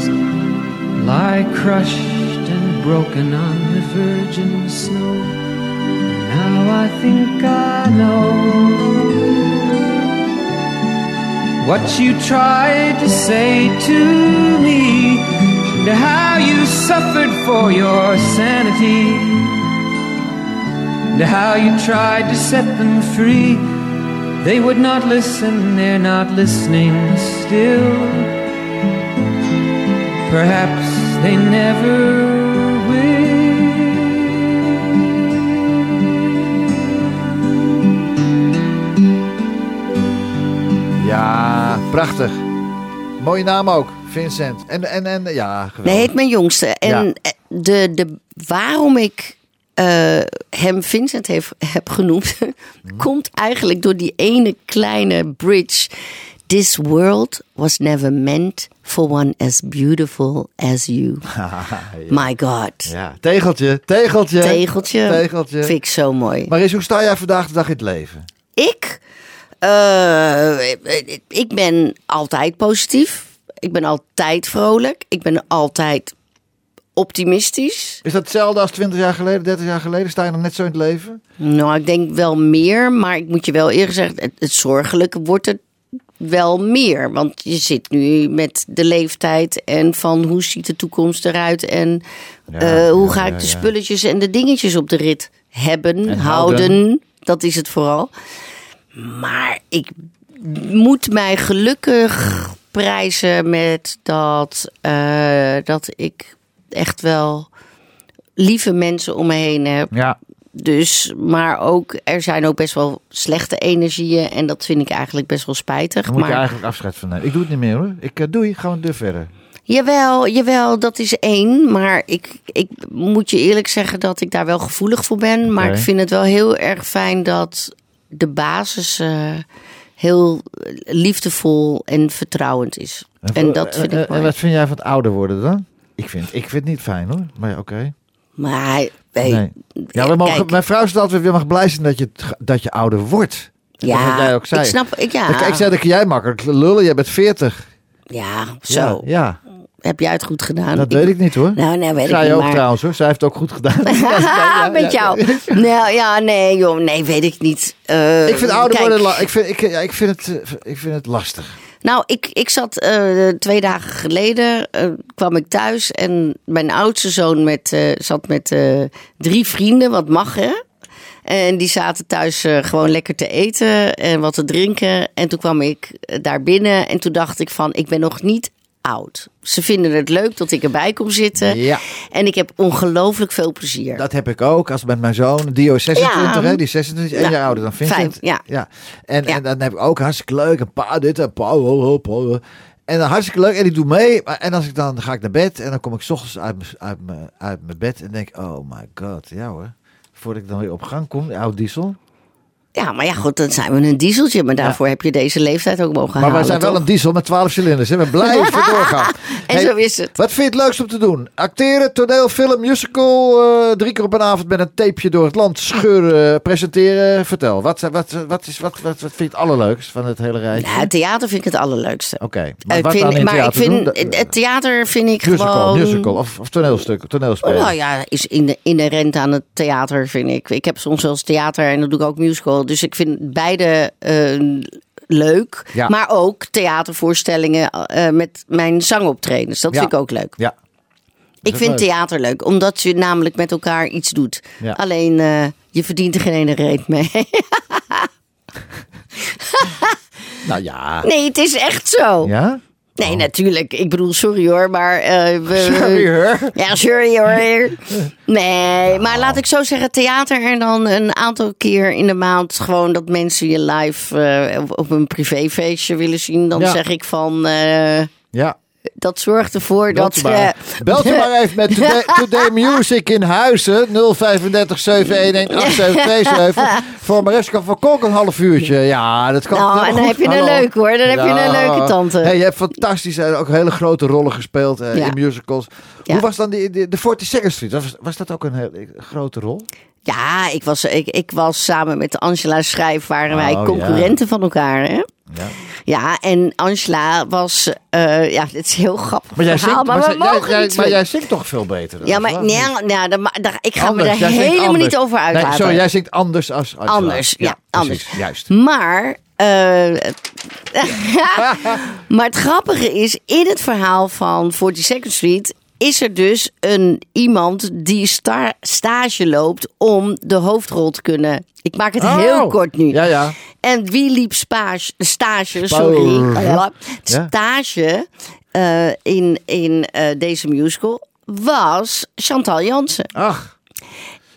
Lie crushed and broken on the virgin snow. Now I think I know what you tried to say to me, and how you suffered for your sanity, and how you tried to set them free. They would not listen, they're not listening still. Perhaps they never Ja, prachtig. Mooie naam ook, Vincent. En, en, en ja, geweldig. Nee, heet mijn jongste. En Ja. eh, de, de, waarom ik eh, hem Vincent heeft, heb genoemd, Mhm. komt eigenlijk door die ene kleine bridge. This world was never meant for one as beautiful as you. My God. Ja, tegeltje, tegeltje. Tegeltje. Tegeltje. Vind ik zo mooi. Maris, hoe sta jij vandaag de dag in het leven? Ik, eh, ik ben altijd positief. Ik ben altijd vrolijk. Ik ben altijd optimistisch. Is dat hetzelfde als 20 jaar geleden, 30 jaar geleden? Sta je nog net zo in het leven? Nou, ik denk wel meer, maar ik moet je wel eerlijk zeggen, het, het zorgelijke wordt het wel meer. Want je zit nu met de leeftijd en van hoe ziet de toekomst eruit en Ja, eh, hoe ja, ga ik de spulletjes en de dingetjes op de rit hebben, En houden. houden. Dat is het vooral. Maar ik moet mij gelukkig prijzen met dat, eh, dat ik echt wel lieve mensen om me heen heb. Ja. Dus, maar ook, er zijn ook best wel slechte energieën. En dat vind ik eigenlijk best wel spijtig. Daar moet je eigenlijk afscheid van nemen. Ik doe het niet meer hoor. Ik uh, doei, gaan we deur verder. jawel, jawel, dat is één. Maar ik, ik moet je eerlijk zeggen dat ik daar wel gevoelig voor ben. Maar ik vind het wel heel erg fijn dat de basis eh, heel liefdevol en vertrouwend is. En dat vind Eh, ik eh, mooi. En wat vind jij van het ouder worden dan? Ik vind, ik vind het niet fijn hoor. Maar oké. Maar Nee. Ja, we mogen, kijk, mijn vrouw zegt altijd, we mag blij zijn dat je, dat je ouder wordt. Dat is wat jij ook zei. ik snap, ik, ja, Ik, ik zei dat jij makkelijk lullen, jij bent 40. ja, zo. Ja, ja. Heb jij het goed gedaan? dat weet ik niet hoor. Nou, nee, weet ik Zij niet, ook maar- trouwens hoor. Zij heeft het ook goed gedaan. met jou. Nou ja, nee, joh, nee, weet ik niet. Eh, Ik vind ouder kijk, worden, ik vind, ik, ja, ik, vind het, eh, ik vind het lastig. Nou, ik, ik zat eh, twee dagen geleden, eh, kwam ik thuis en mijn oudste zoon met, eh, zat met drie vrienden, wat mag hè. En die zaten thuis gewoon lekker te eten en wat te drinken. En toen kwam ik daar binnen en toen dacht ik van, ik ben nog niet oud. Ze vinden het leuk dat ik erbij kom zitten. Ja. En ik heb ongelooflijk veel plezier. Dat heb ik ook. Als met mijn zoon, Dio is 26, Ja. hè? Die is 26, één Ja. jaar ouder dan Vincent. Vijf, ja. En, Ja. en dan heb ik ook hartstikke leuk. Een pa dit en pa, oh, oh. En dan hartstikke leuk. En ik doe mee. Maar- En als ik dan, dan ga ik naar bed. En dan kom ik 's ochtends uit mijn, uit mijn, uit mijn bed. En denk, oh my god. Ja hoor. Voordat ik dan weer op gang kom, oude diesel. Ja, maar ja, goed, dan zijn we een dieseltje. Maar daarvoor heb je deze leeftijd ook mogen Maar halen. wij zijn wel toch? een diesel met 12 cilinders. Hè? We blijven doorgaan. En zo is het. Wat vind je het leukst om te doen? Acteren, toneel, film, musical. eh, drie keer op een avond met een tapeje door het land scheuren, presenteren. Vertel, wat, wat, wat, is, wat, wat, wat vind je het allerleukst van het hele rijtje? Nou, theater vind ik het allerleukste. Oké, maar Ik wat vind- dan maar ik vind, doen? Het theater vind ik musical, gewoon... musical of, of toneelstuk, toneelspelen. Nou ja, is in, inherent aan het theater, vind ik. Ik heb soms wel eens theater en dan doe ik ook musical. Dus ik vind beide eh, leuk. Ja. Maar ook theatervoorstellingen eh, met mijn zangoptredens. Dat Ja. vind ik ook leuk. Ja. Ik vind leuk. theater leuk, omdat je namelijk met elkaar iets doet. Ja. Alleen, eh, je verdient er geen ene reet mee. Nou ja. nee, het is echt zo. Ja? Nee, natuurlijk. Ik bedoel, sorry hoor, maar... eh, we, Sorry hoor. Ja, sorry hoor. Nee, maar laat ik zo zeggen, theater en dan een aantal keer in de maand gewoon dat mensen je live eh, op- een privéfeestje willen zien. Dan Ja. zeg ik van, eh, Ja. Dat zorgt ervoor Belt dat... maar, eh, Belt u maar even met Today, Today Music in Huizen 035 711 8727 voor Mariska van Kolk een half uurtje. Ja, dat kan Nou, en dan goed. heb je een leuke, hoor. Dan heb je een leuke tante. Hey, je hebt fantastisch eh, ook hele grote rollen gespeeld eh, Ja. in musicals. Ja. Hoe was dan die, die, de 42nd Street? Was, was dat ook een hele grote rol? Ja, ik was, ik, ik was samen met Angela Schrijf, waren wij Oh, concurrenten van elkaar. Hè? Ja. Ja, en Angela was, eh, ja, dit is heel grappig Maar jij, verhaal, zingt, maar, jij, maar jij zingt toch veel beter? dan Ja, maar nee, nou, dan- daar- ik ga Anders, me zingt helemaal anders. niet over Nee, uitlaten. sorry, jij zingt anders als Angela. Anders, ja, precies, anders. Juist. Maar, eh, maar het grappige is, in het verhaal van 42nd Street is er dus een iemand die sta- stage loopt om de hoofdrol te kunnen. Ik maak het heel Oh, kort nu. Ja, ja. En wie liep spaas- stage, sorry, Ja. stage eh, in, in eh, deze musical was Chantal Jansen. Ach,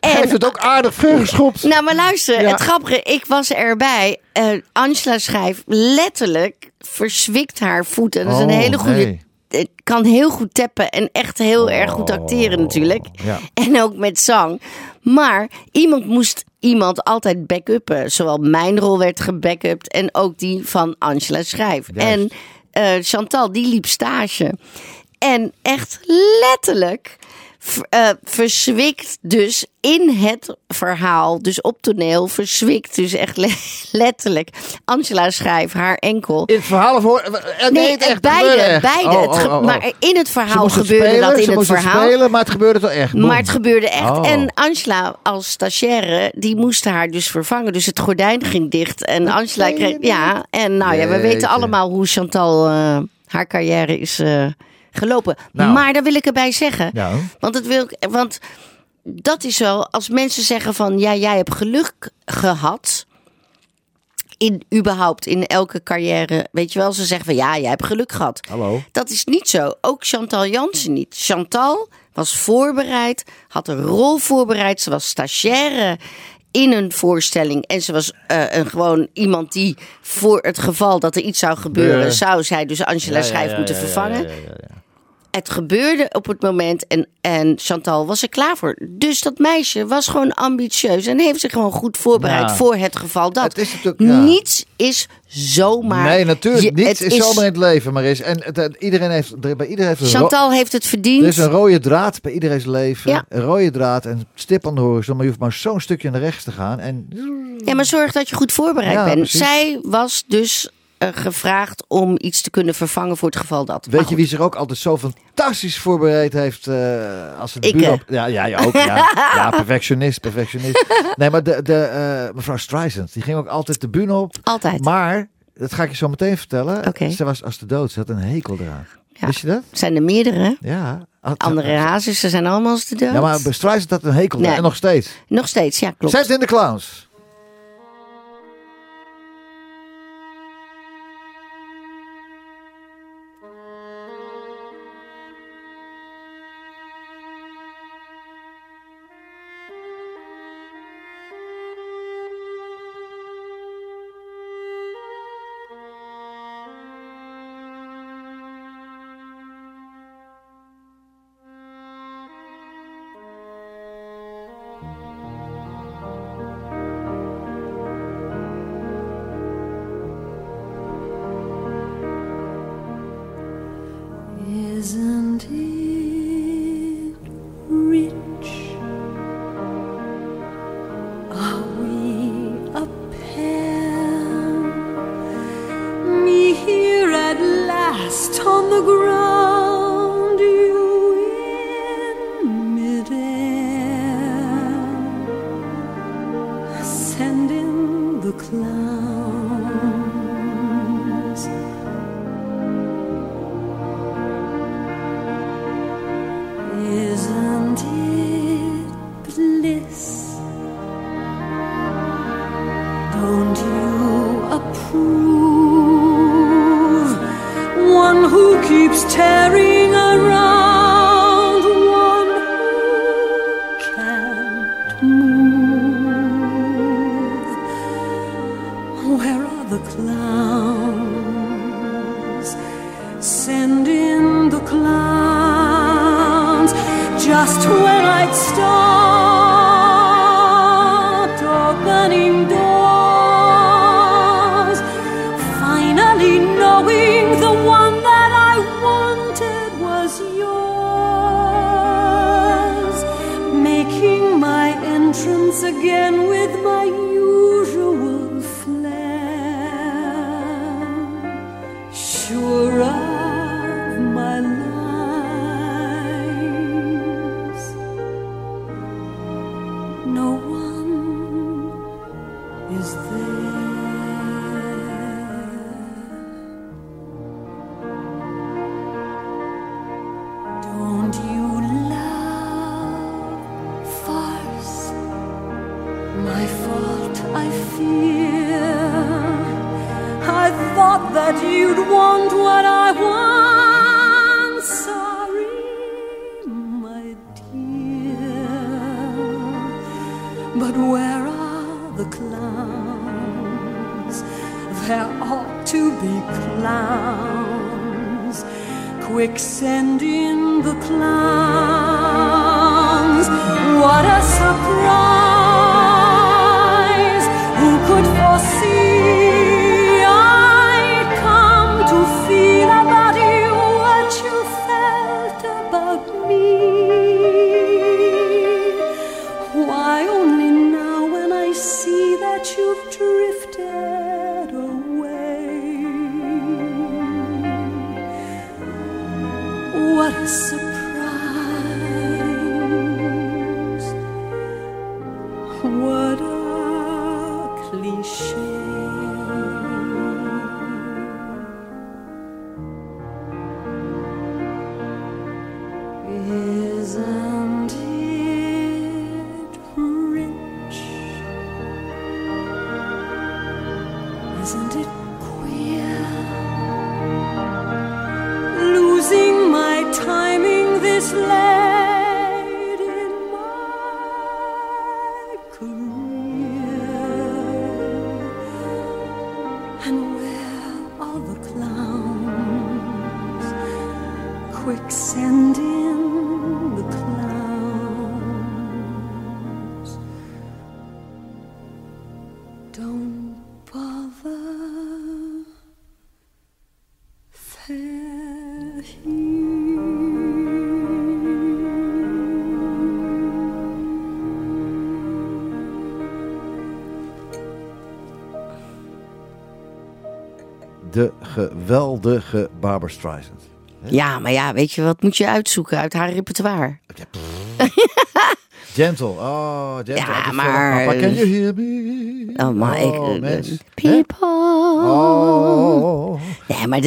En heeft het ook aardig vergeschopt. nou, maar luister, Ja. het grappige, ik was erbij. Eh, Angela schrijft letterlijk verzwikt haar voet. En dat is een Oh, hele goede. nee. Het kan heel goed tappen en echt heel erg goed acteren natuurlijk. Oh, ja. En ook met zang. Maar iemand moest iemand altijd backuppen. Zowel mijn rol werd gebackupt en ook die van Angela Schrijf. Juist. En eh, Chantal, die liep stage. En echt letterlijk v- eh, verzwikt dus in het verhaal, dus op toneel, verzwikt dus echt le- letterlijk. Angela Schrijf, haar enkel. In het verhaal of eh, Nee, het echt beide, gebeurde beide. Oh, oh, oh. Maar in het verhaal gebeurde spelen, dat in het verhaal. spelen, maar het gebeurde toch echt. Maar het gebeurde echt. En Angela als stagiaire, die moest haar dus vervangen. Dus het gordijn ging dicht. En Angela kreeg... Ja, en nou ja, we weten allemaal hoe Chantal eh, haar carrière is gelopen. Nou. Maar daar wil ik erbij zeggen. Ja. Want, het wil, want dat is zo, als mensen zeggen van... Ja, jij hebt geluk gehad... In, überhaupt in elke carrière, weet je wel, ze zeggen van ja, jij hebt geluk gehad. Hallo. Dat is niet zo. Ook Chantal Jansen niet. Chantal was voorbereid, had een rol voorbereid. Ze was stagiaire in een voorstelling. En ze was eh, een, gewoon iemand die voor het geval dat er iets zou gebeuren... Zou zij dus Angela Ja, Schrijf ja, moeten ja, ja, vervangen. Het gebeurde op het moment en, en Chantal was er klaar voor. Dus dat meisje was gewoon ambitieus en heeft zich gewoon goed voorbereid Ja. voor het geval dat. Het is natuurlijk- ja. Niets is zomaar... nee, natuurlijk. Je- Niets is zomaar in het leven, maar is. En het, het- iedereen heeft, bij iedereen heeft Chantal heeft het verdiend. er is een rode draad bij iedereen's leven. Ja. Een rode draad en stip aan de horizon. Maar je hoeft maar zo'n stukje naar rechts te gaan. En Ja, maar zorg dat je goed voorbereid bent. precies. Zij was dus gevraagd om iets te kunnen vervangen voor het geval dat. Weet je wie zich ook altijd zo fantastisch voorbereid heeft? eh, als het Ik, bureau... eh. Ja, ja, ja, ook. Ja, ja perfectionist, perfectionist. Nee, maar de, de, eh, mevrouw Streisand, die ging ook altijd de bühne op. Altijd. Maar, dat ga ik je zo meteen vertellen. Oké. Ze was als de dood. Ze had een hekel eraan. Ja. Wist je dat? zijn er meerdere. Ja. Andere hazes, ze zijn allemaal als de dood. Ja, maar Streisand had een hekel Nee. En nog steeds. Nog steeds, ja, klopt. Zet in de clowns. Quick, send in the clowns. What a surprise! Geweldige Barbara Streisand. Ja, maar ja, weet je wat moet je uitzoeken uit haar repertoire? Gentle. Oh, gentle. Ja, maar- Papa, can you hear me? Oh, maar ik... Oh, eh, mensen. People. Oh. Ja, maar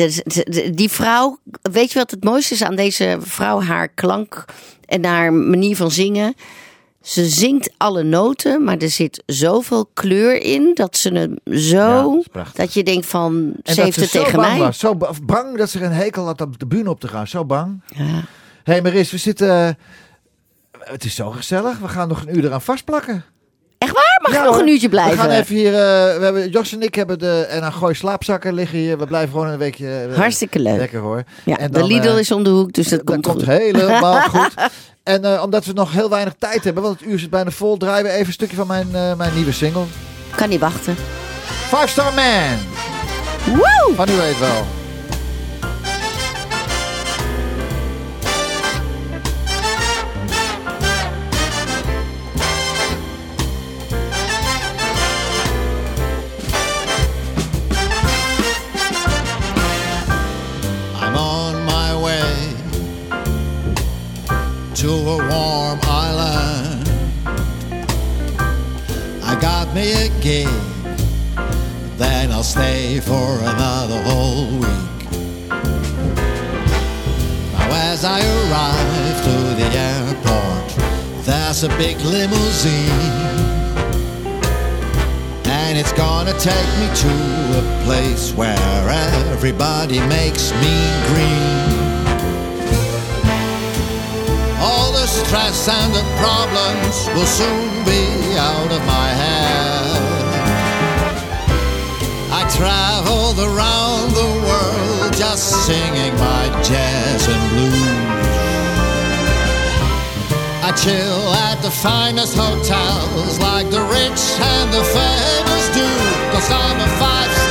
die vrouw, weet je wat het mooiste is aan deze vrouw? Haar klank en haar manier van zingen. Ze zingt alle noten, maar er zit zoveel kleur in dat ze hem Ja, zo. dat je denkt van, ze heeft ze het tegen bang mij. was. Zo ba- bang dat ze een hekel had om de bühne op te gaan. Zo bang. Ja. Hé hey Maris, we zitten... eh, Het is zo gezellig. We gaan nog een uur eraan vastplakken. Echt waar? Mag Ja, ik nog een uurtje blijven? We gaan even hier... eh, we hebben, Jos en ik hebben de... En een gooi slaapzakken liggen hier. We blijven gewoon een weekje... eh, Hartstikke leuk. Lekker hoor. Ja, En de Lidl is om de hoek, dus dat, Dat komt, komt goed. helemaal goed. En eh, omdat we nog heel weinig tijd hebben, want het uur zit bijna vol, draaien we even een stukje van mijn, eh, mijn nieuwe single. Kan niet wachten. Five Star Man. Woe! Van u weet wel. to a warm island. I got me a gig, then I'll stay for another whole week. Now, as I arrive to the airport, there's a big limousine, and it's gonna take me to a place where everybody makes me green. Stress and the problems will soon be out of my head. I traveled around the world just singing my jazz and blues. I chill at the finest hotels like the rich and the famous do. Cause I'm a five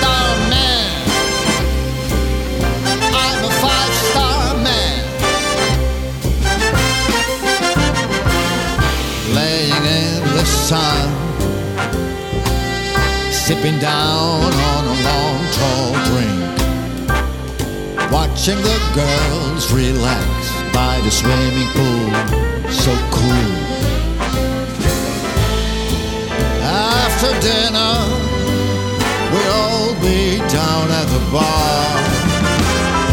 sipping down on a long tall drink. Watching the girls relax by the swimming pool, so cool. After dinner, we'll all be down at the bar.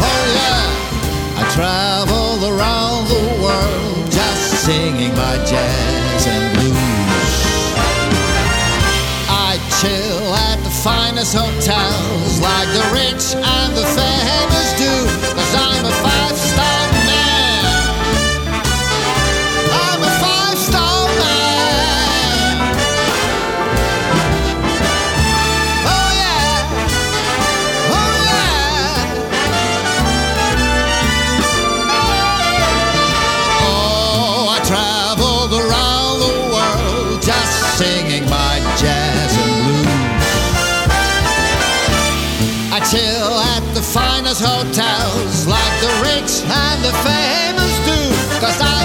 Oh yeah, I travel around the world just singing my jazz and blues. I chill finest hotels like the rich and the famous do. Cause I'm a five hotels like the rich and the famous do. Cause I